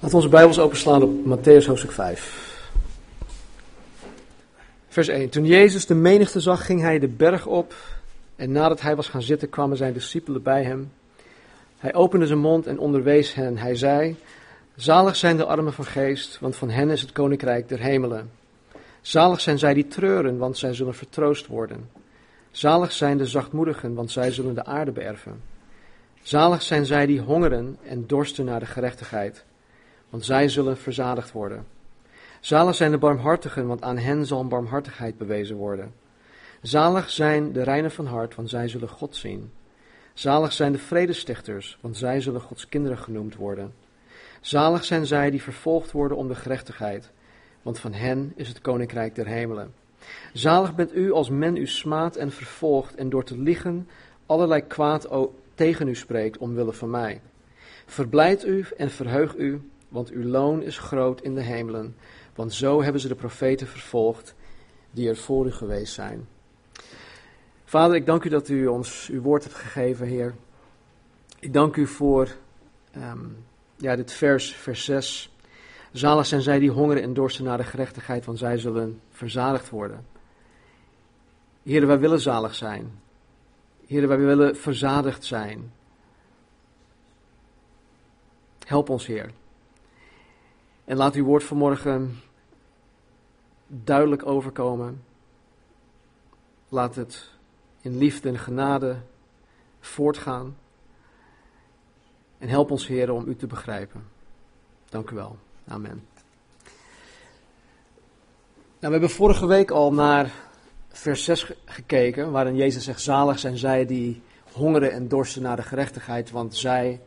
Laten we onze Bijbels openslaan op Matthäus hoofdstuk 5. Vers 1. Toen Jezus de menigte zag, ging hij de berg op. En nadat hij was gaan zitten, kwamen zijn discipelen bij hem. Hij opende zijn mond en onderwees hen. Hij zei: Zalig zijn de armen van geest, want van hen is het koninkrijk der hemelen. Zalig zijn zij die treuren, want zij zullen vertroost worden. Zalig zijn de zachtmoedigen, want zij zullen de aarde beërven. Zalig zijn zij die hongeren en dorsten naar de gerechtigheid, want zij zullen verzadigd worden. Zalig zijn de barmhartigen, want aan hen zal barmhartigheid bewezen worden. Zalig zijn de reinen van hart, want zij zullen God zien. Zalig zijn de vredestichters, want zij zullen Gods kinderen genoemd worden. Zalig zijn zij die vervolgd worden om de gerechtigheid, want van hen is het koninkrijk der hemelen. Zalig bent u als men u smaadt en vervolgt en door te liegen allerlei kwaad tegen u spreekt omwille van mij. Verblijd u en verheug u, want uw loon is groot in de hemelen, want zo hebben ze de profeten vervolgd die er voor u geweest zijn. Vader, ik dank u dat u ons uw woord hebt gegeven, Heer. Ik dank u voor um, ja, dit vers, vers 6. Zalig zijn zij die hongeren en dorsten naar de gerechtigheid, want zij zullen verzadigd worden. Heer, wij willen zalig zijn. Heer, wij willen verzadigd zijn. Help ons, Heer. En laat uw woord vanmorgen duidelijk overkomen. Laat het in liefde en genade voortgaan. En help ons, Heer, om u te begrijpen. Dank u wel. Amen. Nou, we hebben vorige week al naar vers 6 gekeken, waarin Jezus zegt: Zalig zijn zij die hongeren en dorsten naar de gerechtigheid, want zij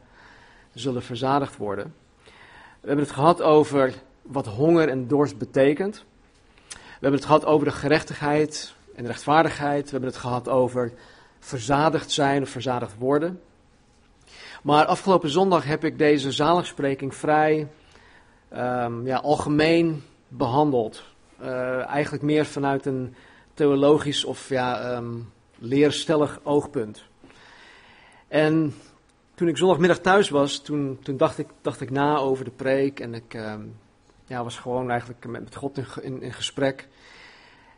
zullen verzadigd worden. We hebben het gehad over wat honger en dorst betekent. We hebben het gehad over de gerechtigheid en de rechtvaardigheid. We hebben het gehad over verzadigd zijn of verzadigd worden. Maar afgelopen zondag heb ik deze zaligspreking vrij um, ja, algemeen behandeld. Uh, eigenlijk meer vanuit een theologisch of ja, um, leerstellig oogpunt. En toen ik zondagmiddag thuis was, toen, toen dacht, ik, dacht ik na over de preek en ik um, ja, was gewoon eigenlijk met, met God in, in, gesprek.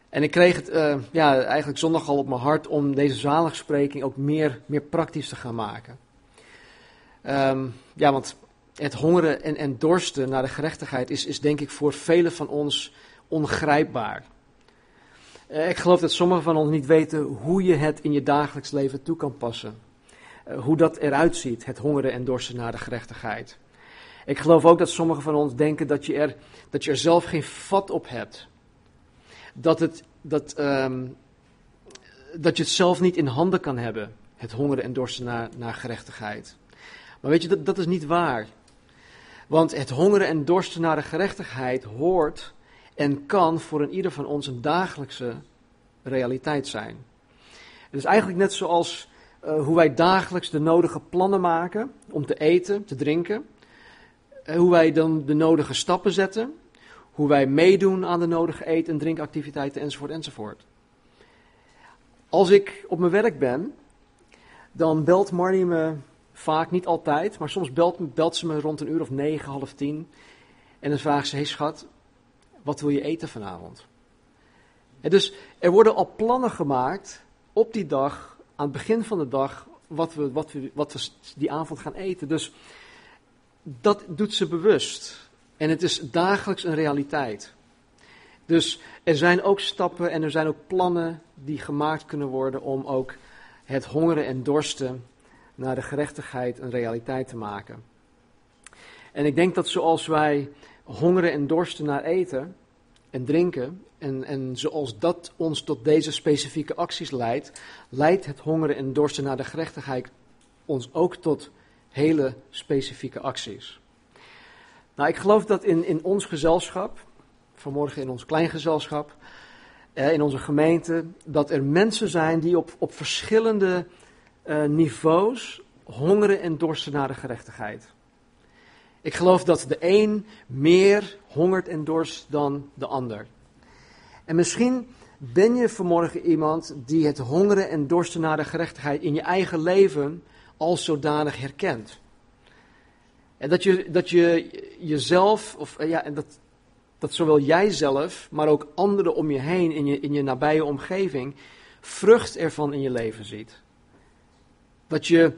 En ik kreeg het uh, ja, eigenlijk zondag al op mijn hart om deze zaligspreking ook meer, meer praktisch te gaan maken. Um, ja, want het hongeren en, en dorsten naar de gerechtigheid is, is denk ik voor velen van ons ongrijpbaar. Uh, ik geloof dat sommigen van ons niet weten hoe je het in je dagelijks leven toe kan passen. Uh, hoe dat eruit ziet, het hongeren en dorsten naar de gerechtigheid. Ik geloof ook dat sommigen van ons denken dat je er, dat je er zelf geen vat op hebt. Dat, het, dat, um, dat je het zelf niet in handen kan hebben, het hongeren en dorsten naar, naar gerechtigheid. Maar weet je, dat, dat is niet waar. Want het hongeren en dorsten naar de gerechtigheid hoort en kan voor een ieder van ons een dagelijkse realiteit zijn. Het is eigenlijk net zoals uh, hoe wij dagelijks de nodige plannen maken om te eten, te drinken. Uh, hoe wij dan de nodige stappen zetten. Hoe wij meedoen aan de nodige eet- en drinkactiviteiten enzovoort enzovoort. Als ik op mijn werk ben, dan belt Marnie me Vaak, niet altijd, maar soms belt, belt ze me rond een uur of negen, half tien. En dan vraagt ze, hey schat, wat wil je eten vanavond? En dus er worden al plannen gemaakt op die dag, aan het begin van de dag, wat we, wat we, wat we die avond gaan eten. Dus dat doet ze bewust. En het is dagelijks een realiteit. Dus er zijn ook stappen en er zijn ook plannen die gemaakt kunnen worden om ook het hongeren en dorsten naar de gerechtigheid een realiteit te maken. En ik denk dat zoals wij hongeren en dorsten naar eten en drinken, en, en zoals dat ons tot deze specifieke acties leidt, leidt het hongeren en dorsten naar de gerechtigheid ons ook tot hele specifieke acties. Nou, ik geloof dat in, in ons gezelschap, vanmorgen in ons klein gezelschap, eh, in onze gemeente, dat er mensen zijn die op, op verschillende uh, niveaus hongeren en dorsten naar de gerechtigheid. Ik geloof dat de een meer hongert en dorst dan de ander. En misschien ben je vanmorgen iemand die het hongeren en dorsten naar de gerechtigheid in je eigen leven als zodanig herkent. En dat je, dat je jezelf, of eh, ja, en dat, dat zowel jijzelf, maar ook anderen om je heen, in je, in je nabije omgeving, vrucht ervan in je leven ziet. Dat je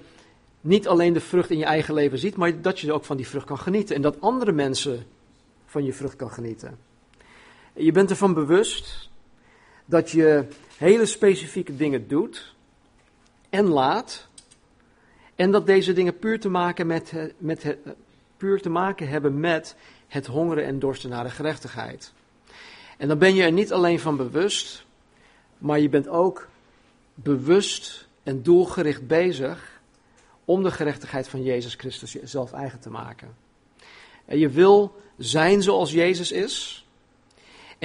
niet alleen de vrucht in je eigen leven ziet, maar dat je ook van die vrucht kan genieten. En dat andere mensen van je vrucht kan genieten. Je bent ervan bewust dat je hele specifieke dingen doet en laat. En dat deze dingen puur te maken, met, met, puur te maken hebben met het hongeren en dorsten naar de gerechtigheid. En dan ben je er niet alleen van bewust, maar je bent ook bewust en doelgericht bezig om de gerechtigheid van Jezus Christus jezelf eigen te maken. En je wil zijn zoals Jezus is.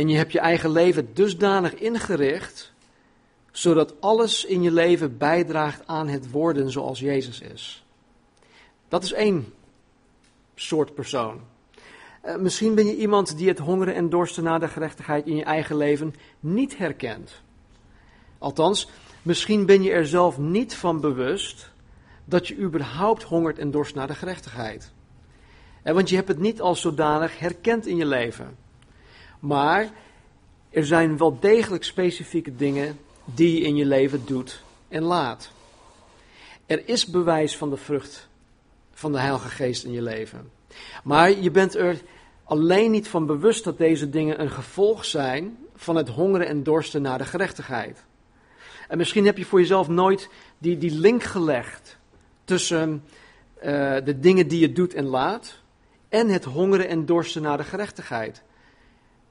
En je hebt je eigen leven dusdanig ingericht, zodat alles in je leven bijdraagt aan het worden zoals Jezus is. Dat is één soort persoon. Uh, misschien ben je iemand die het hongeren en dorsten naar de gerechtigheid in je eigen leven niet herkent. Althans, misschien ben je er zelf niet van bewust dat je überhaupt hongert en dorst naar de gerechtigheid. En want je hebt het niet als zodanig herkend in je leven. Maar er zijn wel degelijk specifieke dingen die je in je leven doet en laat. Er is bewijs van de vrucht van de Heilige Geest in je leven. Maar je bent er alleen niet van bewust dat deze dingen een gevolg zijn van het hongeren en dorsten naar de gerechtigheid. En misschien heb je voor jezelf nooit die, die link gelegd tussen uh, de dingen die je doet en laat en het hongeren en dorsten naar de gerechtigheid.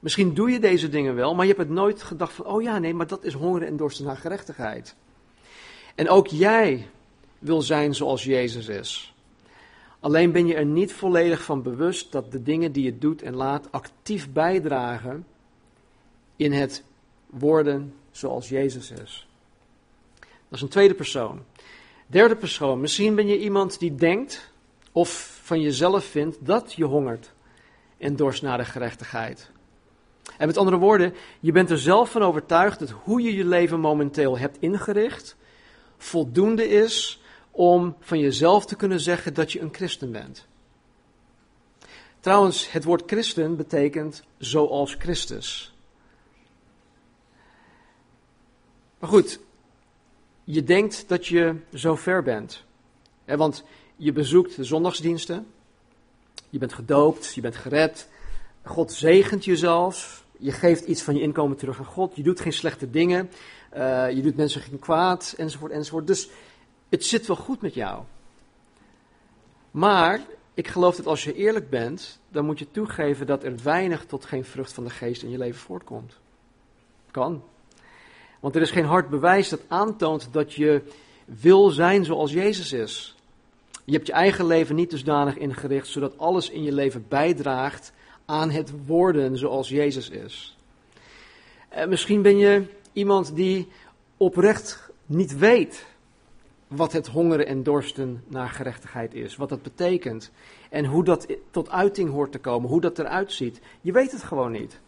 Misschien doe je deze dingen wel, maar je hebt het nooit gedacht van, oh ja, nee, maar dat is hongeren en dorsten naar gerechtigheid. En ook jij wil zijn zoals Jezus is. Alleen ben je er niet volledig van bewust dat de dingen die je doet en laat actief bijdragen in het worden zoals Jezus is. Dat is een tweede persoon. Derde persoon, misschien ben je iemand die denkt of van jezelf vindt dat je hongert en dorst naar de gerechtigheid. En met andere woorden, je bent er zelf van overtuigd dat hoe je je leven momenteel hebt ingericht, voldoende is om van jezelf te kunnen zeggen dat je een christen bent. Trouwens, het woord christen betekent zoals Christus. Maar goed, je denkt dat je zo ver bent. want je bezoekt de zondagsdiensten, je bent gedoopt, je bent gered, God zegent je zelfs, je geeft iets van je inkomen terug aan God, je doet geen slechte dingen, uh, je doet mensen geen kwaad, enzovoort, enzovoort. Dus het zit wel goed met jou. Maar ik geloof dat als je eerlijk bent, dan moet je toegeven dat er weinig tot geen vrucht van de geest in je leven voortkomt. Kan. Want er is geen hard bewijs dat aantoont dat je wil zijn zoals Jezus is. Je hebt je eigen leven niet dusdanig ingericht zodat alles in je leven bijdraagt aan het worden zoals Jezus is. En misschien ben je iemand die oprecht niet weet wat het hongeren en dorsten naar gerechtigheid is, wat dat betekent en hoe dat tot uiting hoort te komen, hoe dat eruit ziet. Je weet het gewoon niet.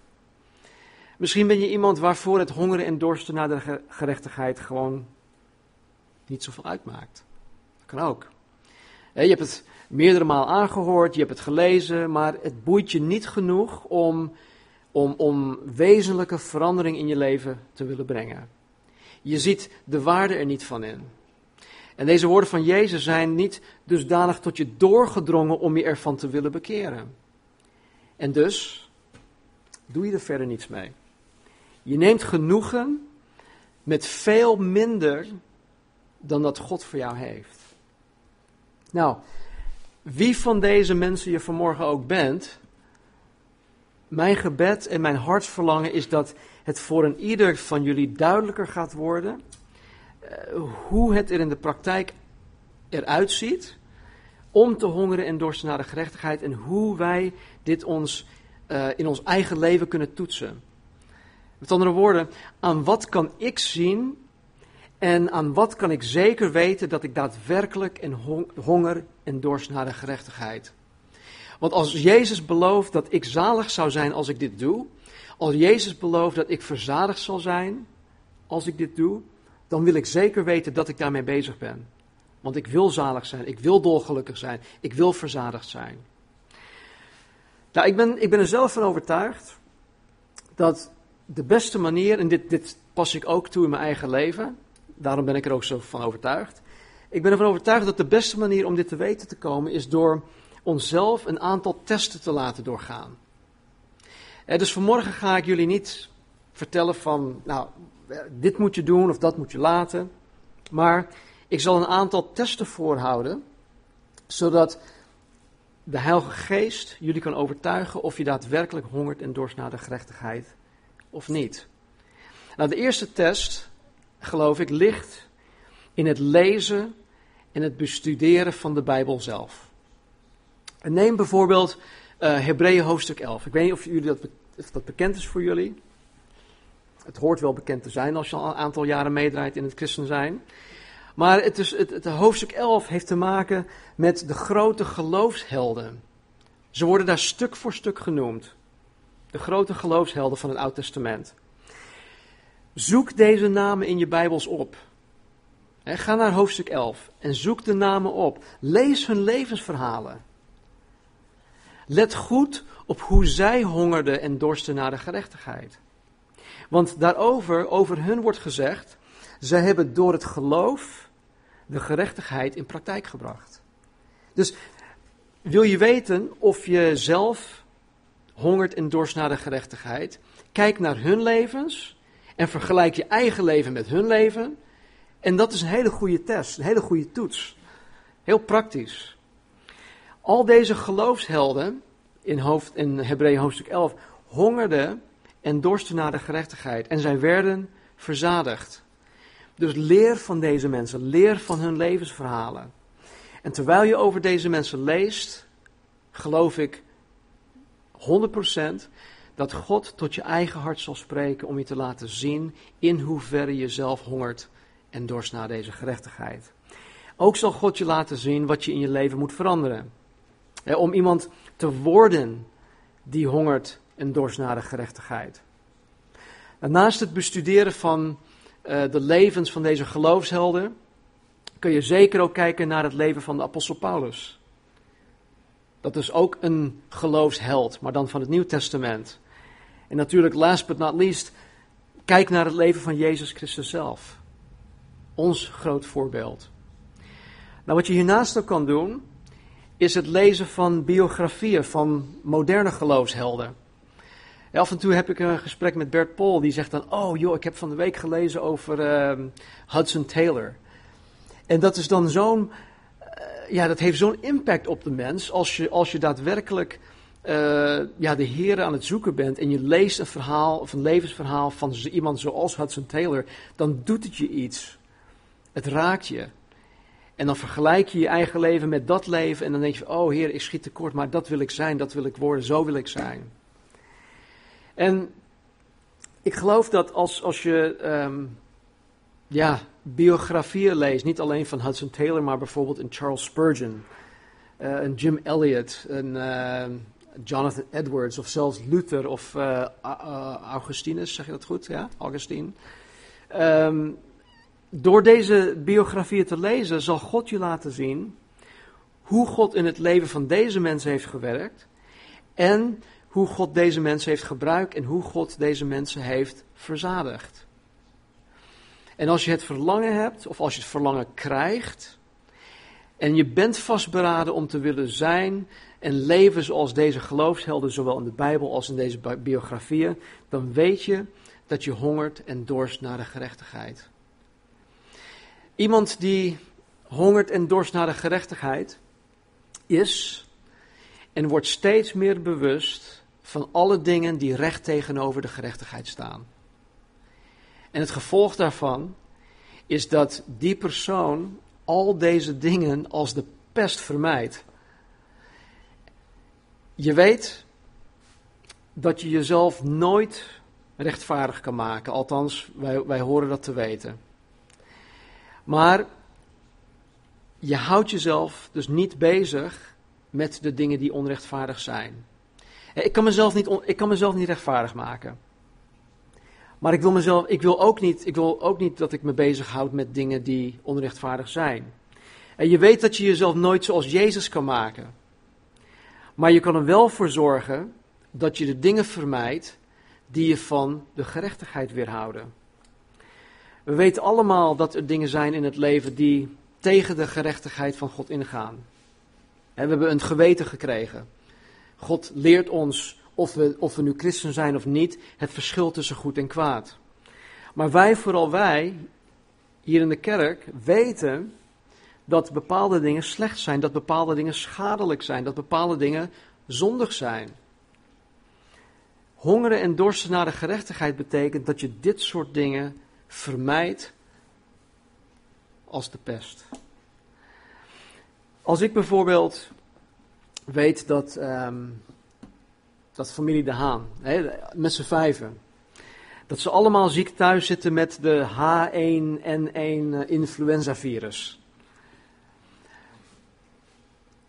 Misschien ben je iemand waarvoor het hongeren en dorsten naar de gerechtigheid gewoon niet zoveel uitmaakt. Dat kan ook. Je hebt het meerdere maal aangehoord, je hebt het gelezen, maar het boeit je niet genoeg om, om, om wezenlijke verandering in je leven te willen brengen. Je ziet de waarde er niet van in. En deze woorden van Jezus zijn niet dusdanig tot je doorgedrongen om je ervan te willen bekeren. En dus doe je er verder niets mee. Je neemt genoegen met veel minder dan dat God voor jou heeft. Nou, wie van deze mensen je vanmorgen ook bent, mijn gebed en mijn hartsverlangen is dat het voor een ieder van jullie duidelijker gaat worden uh, hoe het er in de praktijk eruit ziet om te hongeren en dorsten naar de gerechtigheid en hoe wij dit ons uh, in ons eigen leven kunnen toetsen. Met andere woorden, aan wat kan ik zien en aan wat kan ik zeker weten dat ik daadwerkelijk en honger en dorst naar de gerechtigheid? Want als Jezus belooft dat ik zalig zou zijn als ik dit doe, als Jezus belooft dat ik verzadigd zal zijn als ik dit doe, dan wil ik zeker weten dat ik daarmee bezig ben. Want ik wil zalig zijn, ik wil dolgelukkig zijn, ik wil verzadigd zijn. Nou, ik ben, ik ben er zelf van overtuigd dat de beste manier, en dit, dit pas ik ook toe in mijn eigen leven, daarom ben ik er ook zo van overtuigd. Ik ben ervan overtuigd dat de beste manier om dit te weten te komen is door onszelf een aantal testen te laten doorgaan. Eh, dus vanmorgen ga ik jullie niet vertellen van, nou, dit moet je doen of dat moet je laten. Maar ik zal een aantal testen voorhouden, zodat de Heilige Geest jullie kan overtuigen of je daadwerkelijk hongert en dorst naar de gerechtigheid of niet. Nou, de eerste test, geloof ik, ligt in het lezen en het bestuderen van de Bijbel zelf. En neem bijvoorbeeld uh, Hebreeën hoofdstuk 11. Ik weet niet of, jullie dat, of dat bekend is voor jullie. Het hoort wel bekend te zijn als je al een aantal jaren meedraait in het christen zijn. Maar het, is, het, het hoofdstuk 11 heeft te maken met de grote geloofshelden. Ze worden daar stuk voor stuk genoemd. De grote geloofshelden van het Oud Testament. Zoek deze namen in je Bijbels op. ga naar hoofdstuk 11 en zoek de namen op. Lees hun levensverhalen. Let goed op hoe zij hongerden en dorsten naar de gerechtigheid. Want daarover, over hun wordt gezegd, zij hebben door het geloof de gerechtigheid in praktijk gebracht. Dus wil je weten of je zelf hongert en dorst naar de gerechtigheid? Kijk naar hun levens en vergelijk je eigen leven met hun leven. En dat is een hele goede test, een hele goede toets. Heel praktisch. Al deze geloofshelden in, hoofd, in Hebreeën hoofdstuk 11 hongerden en dorsten naar de gerechtigheid. En zij werden verzadigd. Dus leer van deze mensen, leer van hun levensverhalen. En terwijl je over deze mensen leest, geloof ik 100% dat God tot je eigen hart zal spreken om je te laten zien in hoeverre je zelf hongert en dorst naar deze gerechtigheid. Ook zal God je laten zien wat je in je leven moet veranderen. om iemand te worden die hongert en dorst naar de gerechtigheid. naast het bestuderen van uh, de levens van deze geloofshelden, kun je zeker ook kijken naar het leven van de apostel Paulus. Dat is ook een geloofsheld, maar dan van het Nieuw Testament. En natuurlijk, last but not least, kijk naar het leven van Jezus Christus zelf. Ons groot voorbeeld. Nou, wat je hiernaast ook kan doen, is het lezen van biografieën van moderne geloofshelden. af en toe heb ik een gesprek met Bert Pol, die zegt dan: Oh joh, ik heb van de week gelezen over uh, Hudson Taylor. En dat is dan zo'n. Uh, ja, dat heeft zo'n impact op de mens. Als je, als je daadwerkelijk uh, ja, de Heer aan het zoeken bent en je leest een verhaal of een levensverhaal van iemand zoals Hudson Taylor, dan doet het je iets. Het raakt je. En dan vergelijk je je eigen leven met dat leven en dan denk je, oh Heer, ik schiet tekort, maar dat wil ik zijn, dat wil ik worden, zo wil ik zijn. En ik geloof dat als, als je um, ja, biografieën leest, niet alleen van Hudson Taylor, maar bijvoorbeeld een Charles Spurgeon, uh, een Jim Elliot, een uh, Jonathan Edwards of zelfs Luther of uh, Augustinus, zeg je dat goed? Ja, Augustine. Um, door deze biografieën te lezen zal God je laten zien hoe God in het leven van deze mensen heeft gewerkt en hoe God deze mensen heeft gebruikt en hoe God deze mensen heeft verzadigd. En als je het verlangen hebt, of als je het verlangen krijgt, en je bent vastberaden om te willen zijn en leven zoals deze geloofshelden, zowel in de Bijbel als in deze biografieën, dan weet je dat je hongert en dorst naar de gerechtigheid. Iemand die hongert en dorst naar de gerechtigheid is en wordt steeds meer bewust van alle dingen die recht tegenover de gerechtigheid staan. En het gevolg daarvan is dat die persoon al deze dingen als de pest vermijdt. Je weet dat je jezelf nooit rechtvaardig kan maken, althans, wij, wij horen dat te weten. Maar je houdt jezelf dus niet bezig met de dingen die onrechtvaardig zijn. Ik kan mezelf niet, ik kan mezelf niet rechtvaardig maken. Maar ik wil, mezelf, ik, wil ook niet, ik wil ook niet dat ik me bezighoud met dingen die onrechtvaardig zijn. En je weet dat je jezelf nooit zoals Jezus kan maken. Maar je kan er wel voor zorgen dat je de dingen vermijdt die je van de gerechtigheid weerhouden. We weten allemaal dat er dingen zijn in het leven die tegen de gerechtigheid van God ingaan. En we hebben een geweten gekregen. God leert ons, of we, of we nu christen zijn of niet, het verschil tussen goed en kwaad. Maar wij, vooral wij, hier in de kerk, weten dat bepaalde dingen slecht zijn, dat bepaalde dingen schadelijk zijn, dat bepaalde dingen zondig zijn. Hongeren en dorsten naar de gerechtigheid betekent dat je dit soort dingen vermijdt als de pest. Als ik bijvoorbeeld weet dat, um, dat familie De Haan, hè, met z'n vijven, dat ze allemaal ziek thuis zitten met de H1N1 eh, influenzavirus.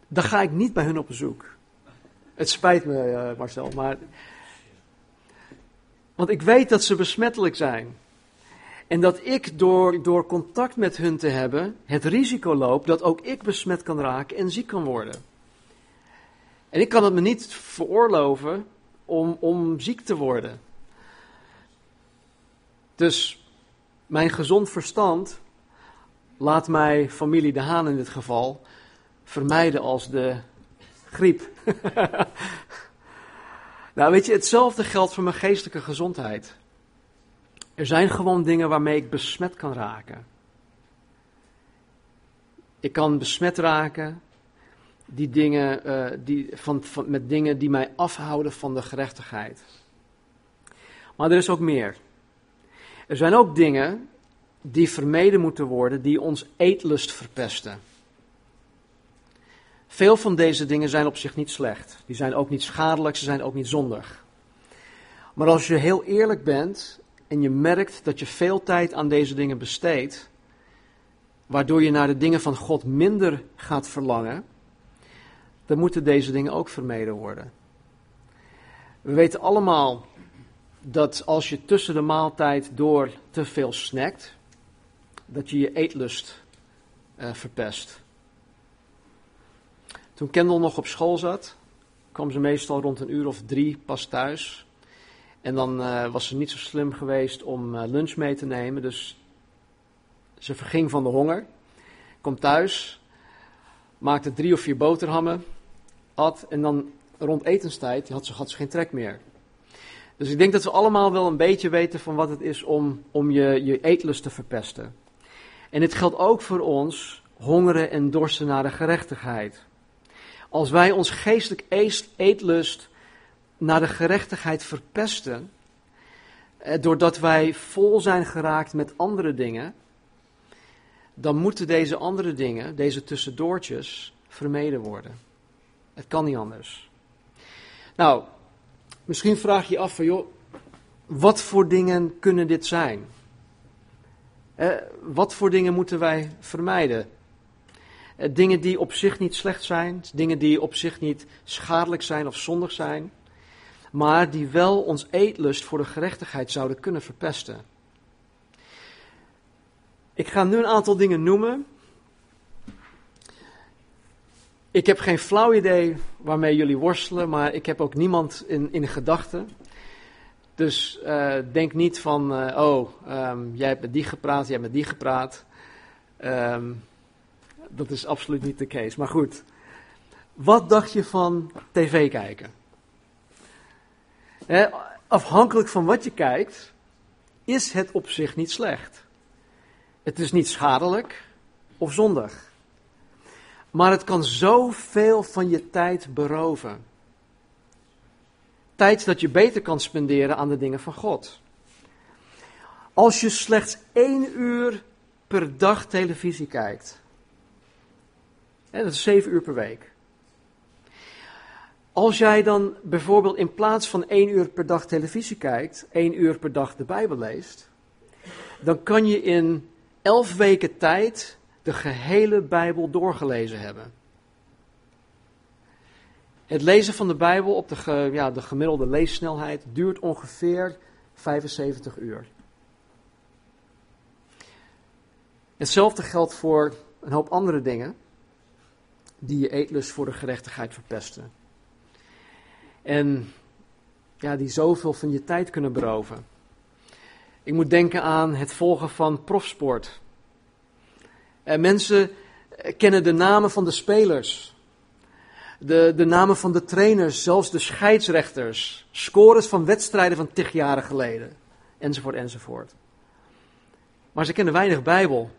Dan ga ik niet bij hun op bezoek. Het spijt me, uh, Marcel, maar. Want ik weet dat ze besmettelijk zijn. En dat ik door, door contact met hun te hebben het risico loop dat ook ik besmet kan raken en ziek kan worden. En ik kan het me niet veroorloven om, om ziek te worden. Dus mijn gezond verstand laat mij familie De Haan in dit geval vermijden als de griep. nou, weet je, hetzelfde geldt voor mijn geestelijke gezondheid. Er zijn gewoon dingen waarmee ik besmet kan raken. Ik kan besmet raken die dingen, uh, die, van, met dingen die mij afhouden van de gerechtigheid. Maar er is ook meer. Er zijn ook dingen die vermeden moeten worden, die ons eetlust verpesten. Veel van deze dingen zijn op zich niet slecht. Die zijn ook niet schadelijk, ze zijn ook niet zondig. Maar als je heel eerlijk bent en je merkt dat je veel tijd aan deze dingen besteedt, waardoor je naar de dingen van God minder gaat verlangen, dan moeten deze dingen ook vermeden worden. We weten allemaal dat als je tussen de maaltijd door te veel snackt, dat je je eetlust uh, verpest. Toen Kendall nog op school zat, kwam ze meestal rond een uur of drie pas thuis. En dan uh, was ze niet zo slim geweest om uh, lunch mee te nemen, dus ze verging van de honger. Komt thuis, maakte drie of vier boterhammen, at en dan rond etenstijd had ze, had ze geen trek meer. Dus ik denk dat we allemaal wel een beetje weten van wat het is om, om je, je eetlust te verpesten. En dit geldt ook voor ons, hongeren en dorsten naar de gerechtigheid. Als wij ons geestelijk eetlust naar de gerechtigheid verpesten, eh, doordat wij vol zijn geraakt met andere dingen, dan moeten deze andere dingen, deze tussendoortjes, vermeden worden. Het kan niet anders. Nou, misschien vraag je je af van, joh, wat voor dingen kunnen dit zijn? Eh, wat voor dingen moeten wij vermijden? Eh, dingen die op zich niet slecht zijn, dingen die op zich niet schadelijk zijn of zondig zijn, maar die wel ons eetlust voor de gerechtigheid zouden kunnen verpesten. Ik ga nu een aantal dingen noemen. Ik heb geen flauw idee waarmee jullie worstelen, maar ik heb ook niemand in, in gedachten. Dus uh, denk niet van, uh, oh, um, jij hebt met die gepraat, jij hebt met die gepraat. Um, dat is absoluut niet de case. Maar goed, wat dacht je van tv kijken? afhankelijk van wat je kijkt, is het op zich niet slecht. Het is niet schadelijk of zondig. Maar het kan zoveel van je tijd beroven. Tijd dat je beter kan spenderen aan de dingen van God. Als je slechts één uur per dag televisie kijkt, dat is zeven uur per week. Als jij dan bijvoorbeeld in plaats van één uur per dag televisie kijkt, één uur per dag de Bijbel leest, dan kan je in elf weken tijd de gehele Bijbel doorgelezen hebben. Het lezen van de Bijbel op de, ja, de gemiddelde leessnelheid duurt ongeveer 75 uur. Hetzelfde geldt voor een hoop andere dingen die je eetlust voor de gerechtigheid verpesten. En ja, die zoveel van je tijd kunnen beroven. Ik moet denken aan het volgen van profsport. En mensen kennen de namen van de spelers, de, de namen van de trainers, zelfs de scheidsrechters, scores van wedstrijden van tig jaren geleden, enzovoort, enzovoort. Maar ze kennen weinig Bijbel.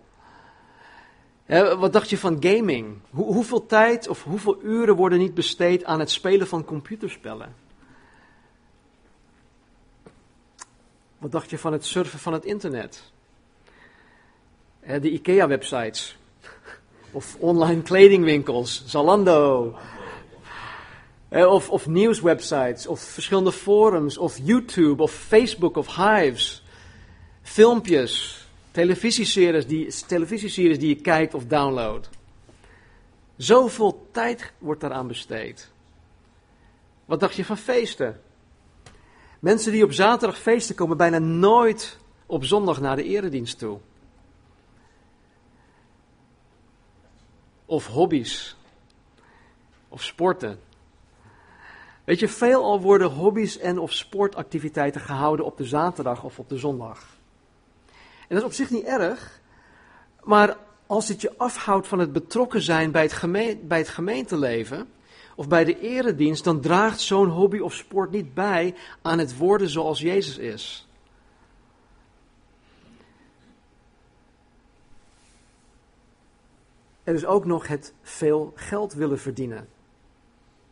wat dacht je van gaming? hoeveel tijd of hoeveel uren worden niet besteed aan het spelen van computerspellen? Wat dacht je van het surfen van het internet? De IKEA-websites. Of online kledingwinkels, Zalando. Of, of nieuwswebsites, of verschillende forums, of YouTube, of Facebook, of Hives. Filmpjes, televisieseries die, televisieseries die je kijkt of downloadt. Zoveel tijd wordt daaraan besteed. Wat dacht je van feesten? Mensen die op zaterdag feesten komen bijna nooit op zondag naar de eredienst toe. Of hobby's. Of sporten. Weet je, veelal worden hobby's en of sportactiviteiten gehouden op de zaterdag of op de zondag. En dat is op zich niet erg, maar als het je afhoudt van het betrokken zijn bij het, bij het gemeenteleven, of bij de eredienst, dan draagt zo'n hobby of sport niet bij aan het worden zoals Jezus is. Er is ook nog het veel geld willen verdienen.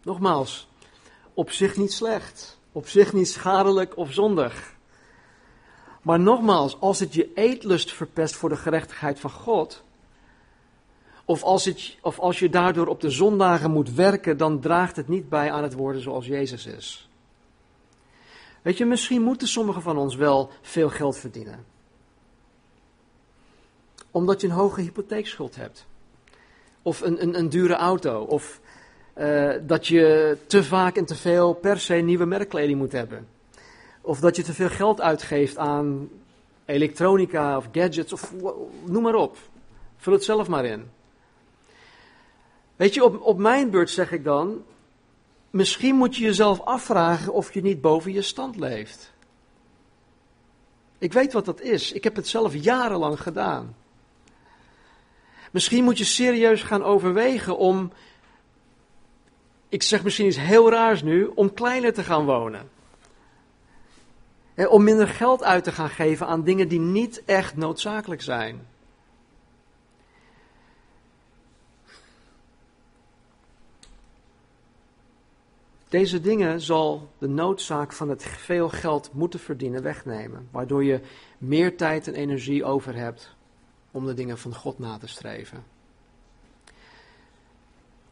Nogmaals, op zich niet slecht, op zich niet schadelijk of zondig. Maar nogmaals, als het je eetlust verpest voor de gerechtigheid van God, of als, het, of als je daardoor op de zondagen moet werken, dan draagt het niet bij aan het worden zoals Jezus is. Weet je, misschien moeten sommigen van ons wel veel geld verdienen. Omdat je een hoge hypotheekschuld hebt. Of een, een, een dure auto. Of uh, dat je te vaak en te veel per se nieuwe merkkleding moet hebben. Of dat je te veel geld uitgeeft aan elektronica of gadgets of noem maar op. Vul het zelf maar in. Weet je, op, op mijn beurt zeg ik dan, misschien moet je jezelf afvragen of je niet boven je stand leeft. Ik weet wat dat is. Ik heb het zelf jarenlang gedaan. Misschien moet je serieus gaan overwegen om, ik zeg misschien iets heel raars nu, om kleiner te gaan wonen. Om minder geld uit te gaan geven aan dingen die niet echt noodzakelijk zijn. Deze dingen zal de noodzaak van het veel geld moeten verdienen wegnemen, waardoor je meer tijd en energie over hebt om de dingen van God na te streven.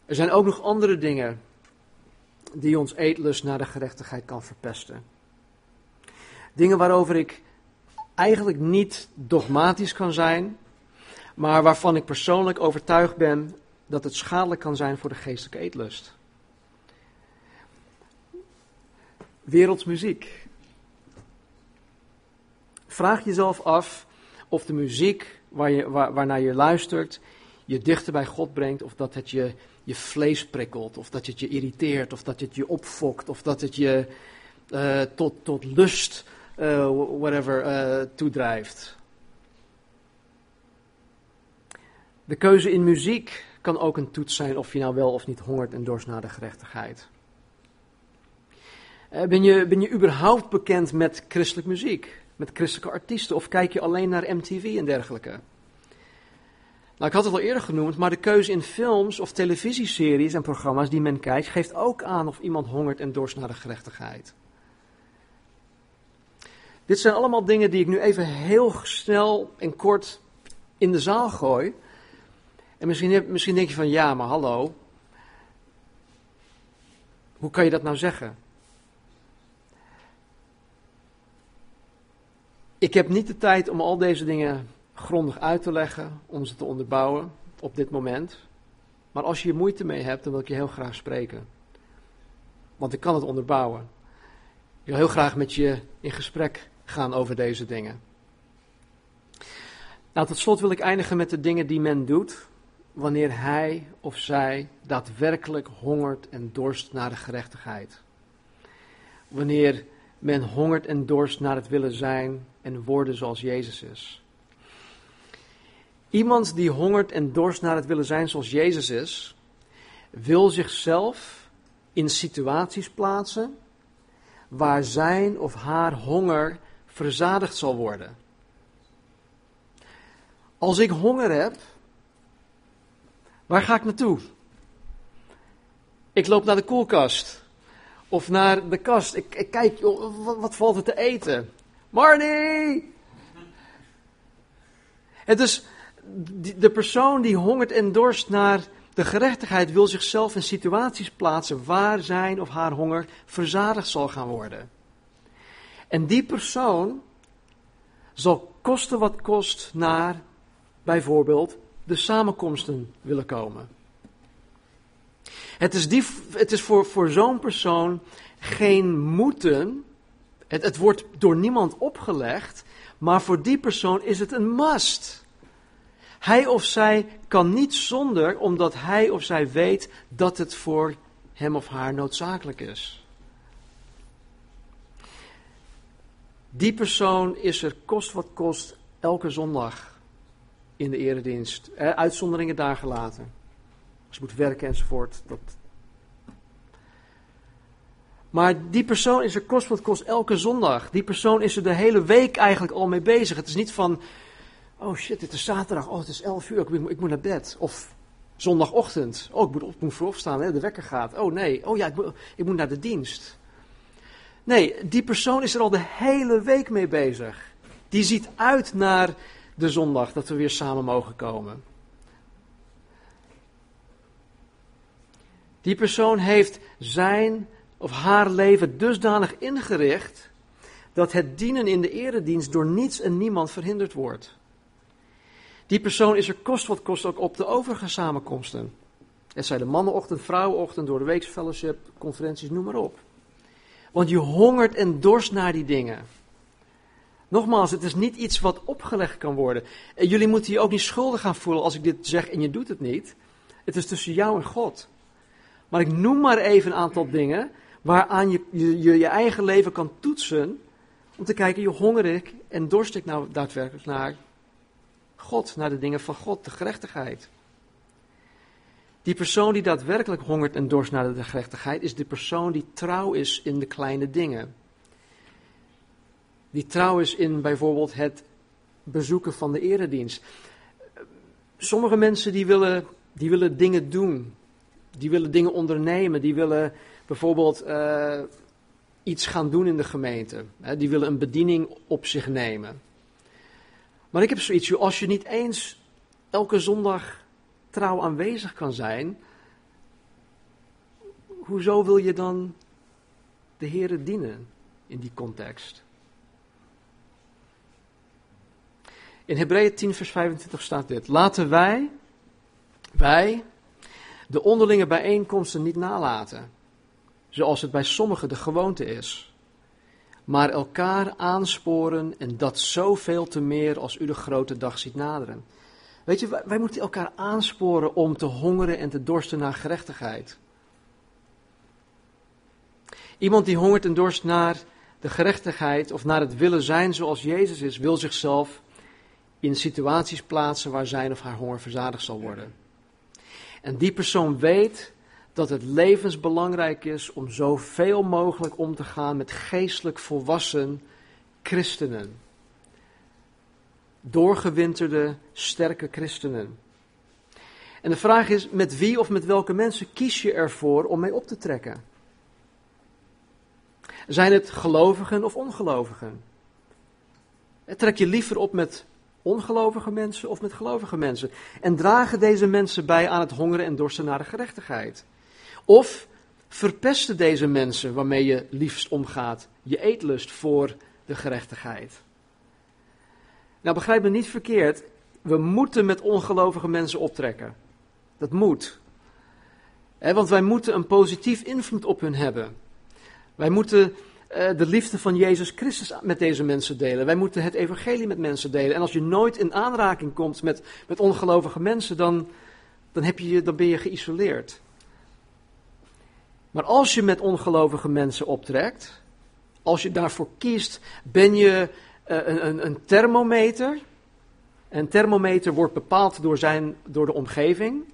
Er zijn ook nog andere dingen die ons eetlust naar de gerechtigheid kan verpesten. Dingen waarover ik eigenlijk niet dogmatisch kan zijn, maar waarvan ik persoonlijk overtuigd ben dat het schadelijk kan zijn voor de geestelijke eetlust. Wereldsmuziek. Vraag jezelf af of de muziek waar je, waar, waarnaar je luistert je dichter bij God brengt, of dat het je, je vlees prikkelt, of dat het je irriteert, of dat het je opfokt, of dat het je uh, tot, tot lust, uh, whatever, uh, toedrijft. De keuze in muziek kan ook een toets zijn of je nou wel of niet hongert en dorst naar de gerechtigheid. Eh, ben, je, ben je überhaupt bekend met christelijk muziek? Met christelijke artiesten? Of kijk je alleen naar MTV en dergelijke? Nou, ik had het al eerder genoemd, maar de keuze in films of televisieseries en programma's die men kijkt, geeft ook aan of iemand hongert en dorst naar de gerechtigheid. Dit zijn allemaal dingen die ik nu even heel snel en kort in de zaal gooi. En misschien, misschien denk je van ja, maar hallo. Hoe kan je dat nou zeggen? Ik heb niet de tijd om al deze dingen grondig uit te leggen, om ze te onderbouwen op dit moment. Maar als je hier moeite mee hebt, dan wil ik je heel graag spreken. Want ik kan het onderbouwen. Ik wil heel graag met je in gesprek gaan over deze dingen. Nou, tot slot wil ik eindigen met de dingen die men doet wanneer hij of zij daadwerkelijk hongert en dorst naar de gerechtigheid. wanneer men hongert en dorst naar het willen zijn en worden zoals Jezus is. Iemand die hongert en dorst naar het willen zijn zoals Jezus is, wil zichzelf in situaties plaatsen waar zijn of haar honger verzadigd zal worden. Als ik honger heb, waar ga ik naartoe? Ik loop naar de koelkast. Of naar de kast. Ik, ik kijk, wat, wat, valt er te eten? Marnie! Het is de persoon die hongert en dorst naar de gerechtigheid wil zichzelf in situaties plaatsen waar zijn of haar honger verzadigd zal gaan worden. En die persoon zal kosten wat kost naar bijvoorbeeld de samenkomsten willen komen. Het is, die, het is voor, voor zo'n persoon geen moeten. Het, het wordt door niemand opgelegd. Maar voor die persoon is het een must. Hij of zij kan niet zonder, omdat hij of zij weet dat het voor hem of haar noodzakelijk is. Die persoon is er kost wat kost elke zondag in de eredienst. uitzonderingen daar gelaten. Je moet werken enzovoort. Dat... Maar die persoon is er kost wat kost elke zondag. Die persoon is er de hele week eigenlijk al mee bezig. Het is niet van, oh shit, het is zaterdag, oh het is 11 uur, ik moet, ik moet naar bed. Of zondagochtend, oh ik moet, op, moet voorop staan, hè, de wekker gaat. Oh nee, oh ja, ik moet, ik moet naar de dienst. Nee, die persoon is er al de hele week mee bezig. Die ziet uit naar de zondag dat we weer samen mogen komen. Die persoon heeft zijn of haar leven dusdanig ingericht dat het dienen in de eredienst door niets en niemand verhinderd wordt. Die persoon is er kost wat kost ook op de overige samenkomsten. Het zijn de mannenochtend, vrouwenochtend, door de weeksfellowship, conferenties, noem maar op. Want je hongert en dorst naar die dingen. Nogmaals, het is niet iets wat opgelegd kan worden. En jullie moeten je ook niet schuldig gaan voelen als ik dit zeg en je doet het niet. Het is tussen jou en God. Maar ik noem maar even een aantal dingen waaraan je je, je, je eigen leven kan toetsen. Om te kijken, je honger ik en dorst ik nou daadwerkelijk naar God, naar de dingen van God, de gerechtigheid. Die persoon die daadwerkelijk hongert en dorst naar de gerechtigheid, is de persoon die trouw is in de kleine dingen. Die trouw is in bijvoorbeeld het bezoeken van de eredienst. Sommige mensen die willen, die willen dingen doen. Die willen dingen ondernemen. Die willen bijvoorbeeld uh, iets gaan doen in de gemeente. Hè, die willen een bediening op zich nemen. Maar ik heb zoiets, als je niet eens elke zondag trouw aanwezig kan zijn, hoezo wil je dan de Heeren dienen in die context? In Hebreeën 10, vers 25 staat dit: Laten wij, wij, de onderlinge bijeenkomsten niet nalaten, zoals het bij sommigen de gewoonte is, maar elkaar aansporen en dat zoveel te meer als u de grote dag ziet naderen. Weet je, wij, wij moeten elkaar aansporen om te hongeren en te dorsten naar gerechtigheid. Iemand die hongert en dorst naar de gerechtigheid of naar het willen zijn zoals Jezus is, wil zichzelf in situaties plaatsen waar zijn of haar honger verzadigd zal worden. En die persoon weet dat het levensbelangrijk is om zoveel mogelijk om te gaan met geestelijk volwassen christenen. Doorgewinterde, sterke christenen. En de vraag is, met wie of met welke mensen kies je ervoor om mee op te trekken? Zijn het gelovigen of ongelovigen? Trek je liever op met ongelovige mensen of met gelovige mensen? En dragen deze mensen bij aan het hongeren en dorsten naar de gerechtigheid? Of verpesten deze mensen waarmee je liefst omgaat je eetlust voor de gerechtigheid? Nou, begrijp me niet verkeerd. We moeten met ongelovige mensen optrekken. Dat moet. want wij moeten een positief invloed op hun hebben. Wij moeten de liefde van Jezus Christus met deze mensen delen. Wij moeten het evangelie met mensen delen. En als je nooit in aanraking komt met, met ongelovige mensen, dan, dan, heb je, dan ben je geïsoleerd. Maar als je met ongelovige mensen optrekt, Als je daarvoor kiest, ben je eh, een, een, een thermometer. Een thermometer wordt bepaald door, zijn, door de omgeving.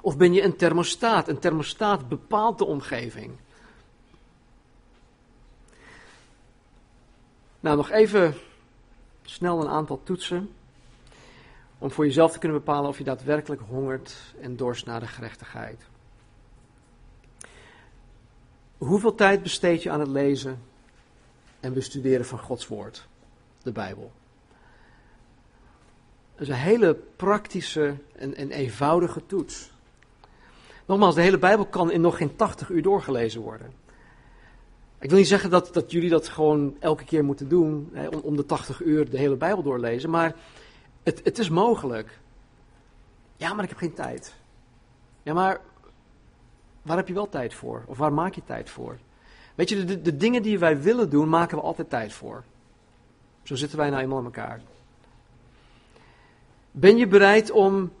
Of ben je een thermostaat? Een thermostaat bepaalt de omgeving. Nou, nog even snel een aantal toetsen. Om voor jezelf te kunnen bepalen of je daadwerkelijk hongert en dorst naar de gerechtigheid. Hoeveel tijd besteed je aan het lezen en bestuderen van Gods Woord, de Bijbel? Dat is een hele praktische en, en eenvoudige toets. Nogmaals, de hele Bijbel kan in nog geen 80 uur doorgelezen worden. Ik wil niet zeggen dat, dat jullie dat gewoon elke keer moeten doen, hè, om, de 80 uur de hele Bijbel doorlezen, maar het, het is mogelijk. Ja, maar ik heb geen tijd. Ja, maar waar heb je wel tijd voor? Of waar maak je tijd voor? Weet je, de, de dingen die wij willen doen, maken we altijd tijd voor. Zo zitten wij nou eenmaal in elkaar. Ben je bereid om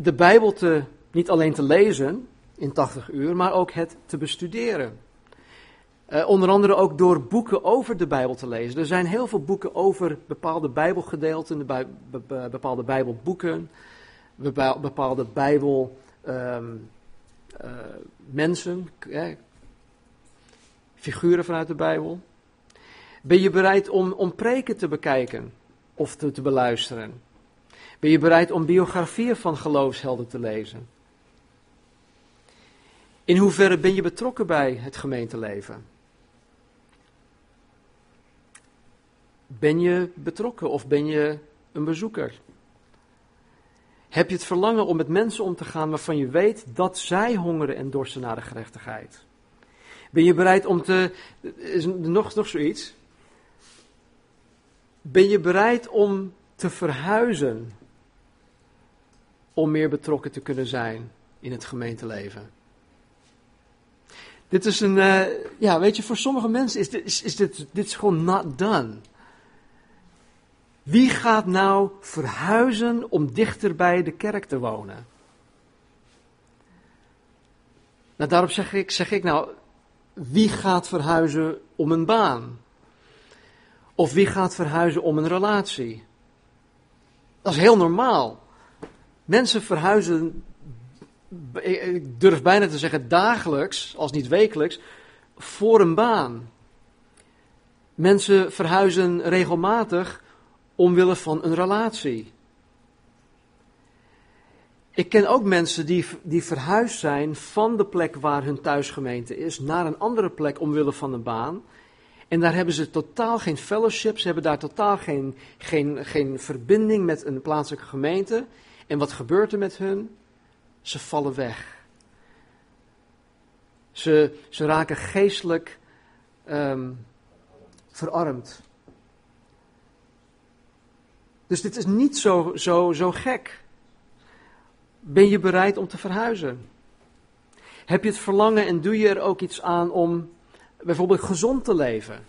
de Bijbel te, niet alleen te lezen in 80 uur, maar ook het te bestuderen? Uh, onder andere ook door boeken over de Bijbel te lezen. Er zijn heel veel boeken over bepaalde Bijbelgedeelten, bij, be, bepaalde Bijbelboeken, bepaalde Bijbel. Um, uh, mensen, eh, figuren vanuit de Bijbel? Ben je bereid om, om preken te bekijken of te, te beluisteren? Ben je bereid om biografieën van geloofshelden te lezen? In hoeverre ben je betrokken bij het gemeenteleven? Ben je betrokken of ben je een bezoeker? Heb je het verlangen om met mensen om te gaan waarvan je weet dat zij hongeren en dorsten naar de gerechtigheid? Ben je bereid om te. Is nog, nog zoiets? Ben je bereid om te verhuizen om meer betrokken te kunnen zijn in het gemeenteleven? Dit is een, uh, ja, weet je, voor sommige mensen is dit, is, is dit, dit is gewoon not done. Wie gaat nou verhuizen om dichter bij de kerk te wonen? Nou, daarop zeg ik, zeg ik nou, wie gaat verhuizen om een baan? Of wie gaat verhuizen om een relatie? Dat is heel normaal. Mensen verhuizen, ik durf bijna te zeggen dagelijks, als niet wekelijks, voor een baan. Mensen verhuizen regelmatig omwille van een relatie. Ik ken ook mensen die, die verhuisd zijn van de plek waar hun thuisgemeente is naar een andere plek omwille van een baan. En daar hebben ze totaal geen fellowship, ze hebben daar totaal geen, geen, geen verbinding met een plaatselijke gemeente. En wat gebeurt er met hun? Ze vallen weg. Ze, ze raken geestelijk um, verarmd. Dus dit is niet zo, zo, zo gek. Ben je bereid om te verhuizen? Heb je het verlangen en doe je er ook iets aan om bijvoorbeeld gezond te leven?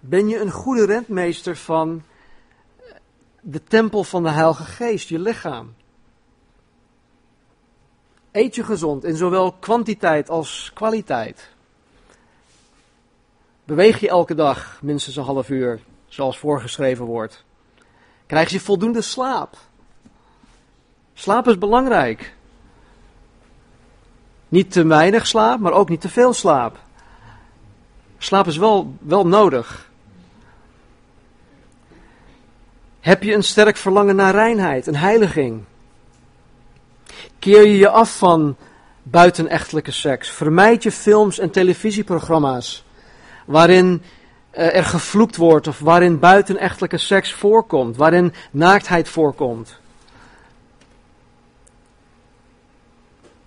Ben je een goede rentmeester van de tempel van de Heilige Geest, je lichaam? Eet je gezond in zowel kwantiteit als kwaliteit? Beweeg je elke dag minstens een half uur? Zoals voorgeschreven wordt. Krijg je voldoende slaap? Slaap is belangrijk. Niet te weinig slaap, maar ook niet te veel slaap. Slaap is wel, wel nodig. Heb je een sterk verlangen naar reinheid en heiliging? Keer je je af van buitenechtelijke seks? Vermijd je films en televisieprogramma's waarin er gevloekt wordt of waarin buitenechtelijke seks voorkomt, waarin naaktheid voorkomt.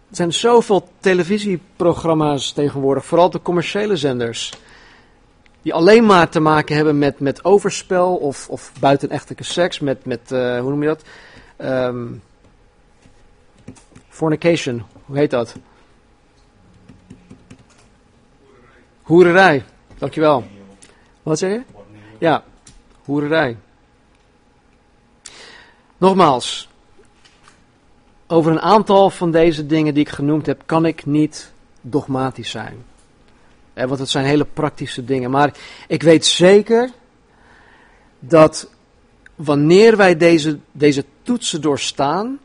Er zijn zoveel televisieprogramma's tegenwoordig, vooral de commerciële zenders, die alleen maar te maken hebben met, met overspel of, of buitenechtelijke seks, met, met uh, hoe noem je dat? Um, fornication, hoe heet dat? Hoererij, dankjewel. Wat zeg je? Ja, hoererij. Nogmaals, over een aantal van deze dingen die ik genoemd heb, kan ik niet dogmatisch zijn. want het zijn hele praktische dingen. Maar ik weet zeker dat wanneer wij deze, deze toetsen doorstaan,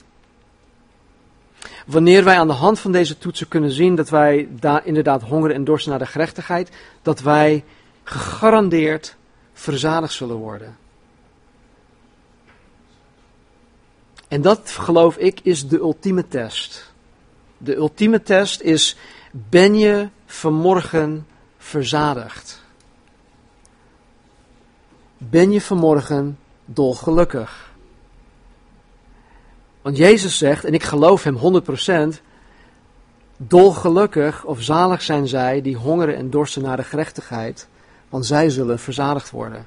wanneer wij aan de hand van deze toetsen kunnen zien dat wij daar inderdaad hongeren en dorsten naar de gerechtigheid, dat wij gegarandeerd verzadigd zullen worden. En dat geloof ik is de ultieme test. De ultieme test is: ben je vanmorgen verzadigd? Ben je vanmorgen dolgelukkig? Want Jezus zegt, en ik geloof hem 100%, dolgelukkig of zalig zijn zij die hongeren en dorsten naar de gerechtigheid, want zij zullen verzadigd worden.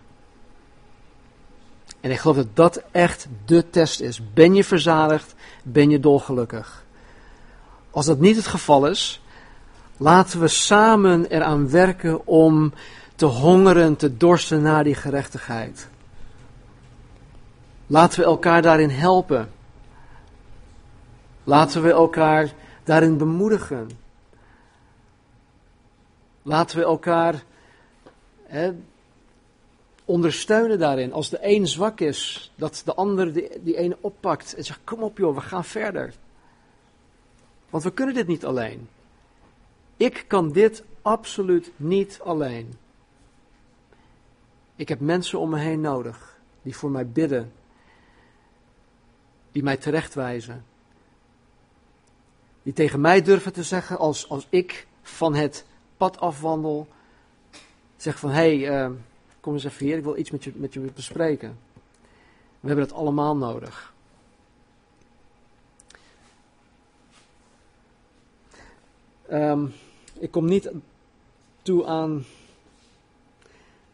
En ik geloof dat dat echt de test is. Ben je verzadigd? Ben je dolgelukkig? Als dat niet het geval is, laten we samen eraan werken om te hongeren, te dorsten naar die gerechtigheid. Laten we elkaar daarin helpen. Laten we elkaar daarin bemoedigen. Laten we elkaar ondersteunen daarin. Als de een zwak is, dat de ander die, die ene oppakt en zegt: Kom op joh, we gaan verder. Want we kunnen dit niet alleen. Ik kan dit absoluut niet alleen. Ik heb mensen om me heen nodig die voor mij bidden, die mij terechtwijzen, die tegen mij durven te zeggen als, als ik van het pad afwandel, zeg van hé, hey, uh, kom eens even hier, ik wil iets met je, met je bespreken. We hebben dat allemaal nodig. Um, ik kom niet toe aan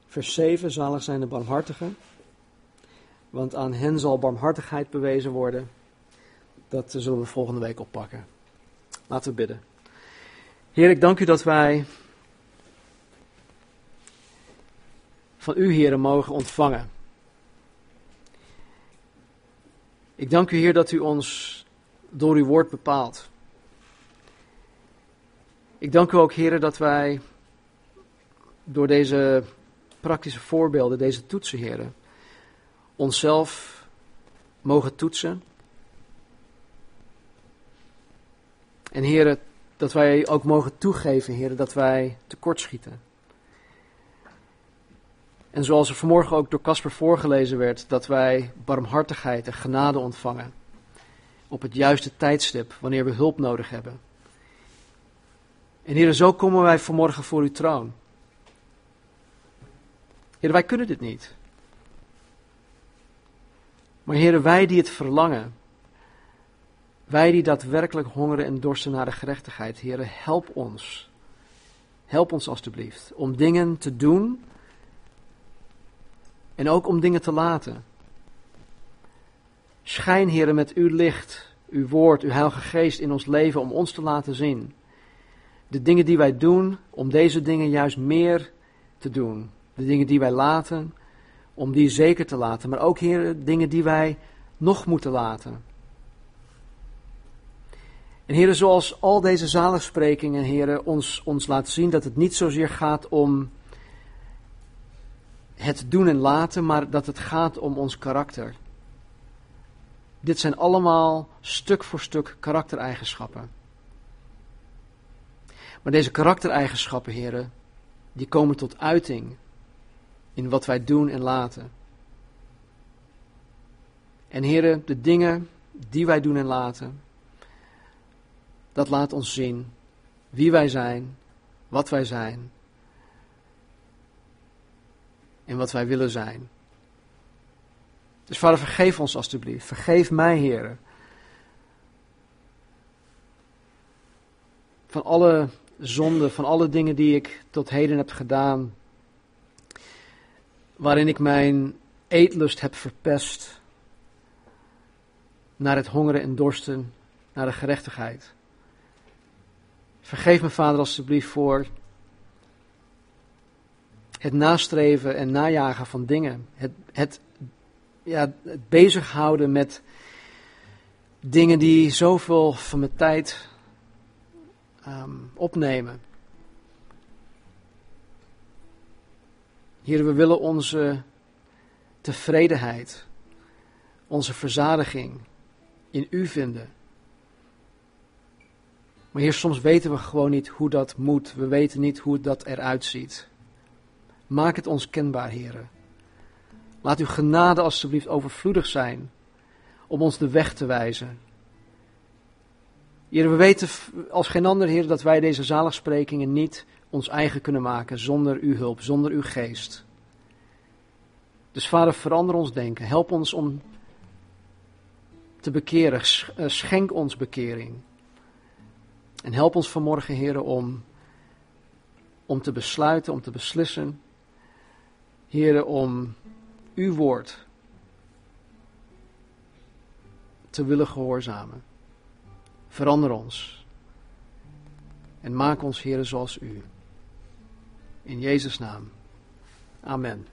vers 7, zalig zijn de barmhartigen. Want aan hen zal barmhartigheid bewezen worden. Dat zullen we volgende week oppakken. Laten we bidden. Heer, ik dank u dat wij van u, heren, mogen ontvangen. Ik dank u, Heer, dat u ons door uw woord bepaalt. Ik dank u ook, heren, dat wij door deze praktische voorbeelden, deze toetsen, heren, onszelf mogen toetsen. En heren, dat wij ook mogen toegeven, heren, dat wij tekortschieten. En zoals er vanmorgen ook door Casper voorgelezen werd, dat wij barmhartigheid en genade ontvangen. Op het juiste tijdstip, wanneer we hulp nodig hebben. En heren, zo komen wij vanmorgen voor uw troon. Heren, wij kunnen dit niet. Maar heren, wij die het verlangen, wij die daadwerkelijk hongeren en dorsten naar de gerechtigheid, heren, help ons. Help ons alstublieft om dingen te doen en ook om dingen te laten. Schijn, heren, met uw licht, uw woord, uw heilige geest in ons leven om ons te laten zien de dingen die wij doen, om deze dingen juist meer te doen. De dingen die wij laten, om die zeker te laten. Maar ook, Heer, dingen die wij nog moeten laten. En Heer, zoals al deze zaligsprekingen, Heer, ons, ons laat zien dat het niet zozeer gaat om het doen en laten, maar dat het gaat om ons karakter. Dit zijn allemaal stuk voor stuk karaktereigenschappen. Maar deze karaktereigenschappen, heren, die komen tot uiting in wat wij doen en laten. En heren, de dingen die wij doen en laten, dat laat ons zien wie wij zijn, wat wij zijn en wat wij willen zijn. Dus vader, vergeef ons alstublieft. Vergeef mij, heren. Van alle zonde, van alle dingen die ik tot heden heb gedaan, waarin ik mijn eetlust heb verpest naar het hongeren en dorsten, naar de gerechtigheid. Vergeef me, Vader, alstublieft voor het nastreven en najagen van dingen. Het, het, ja, het bezighouden met dingen die zoveel van mijn tijd um, opnemen. Heer, we willen onze tevredenheid, onze verzadiging in U vinden. Maar Heer, soms weten we gewoon niet hoe dat moet. We weten niet hoe dat eruit ziet. Maak het ons kenbaar, Heer. Laat uw genade alstublieft overvloedig zijn om ons de weg te wijzen. Heer, we weten als geen ander, Heer, dat wij deze zaligsprekingen niet ons eigen kunnen maken zonder uw hulp, zonder uw geest. Dus Vader, verander ons denken. Help ons om te bekeren. Eh, schenk ons bekering. En help ons vanmorgen, Heer, om, om te besluiten, om te beslissen. Heer, om uw woord te willen gehoorzamen. Verander ons. En maak ons, Heer, zoals u. In Jezus' naam. Amen.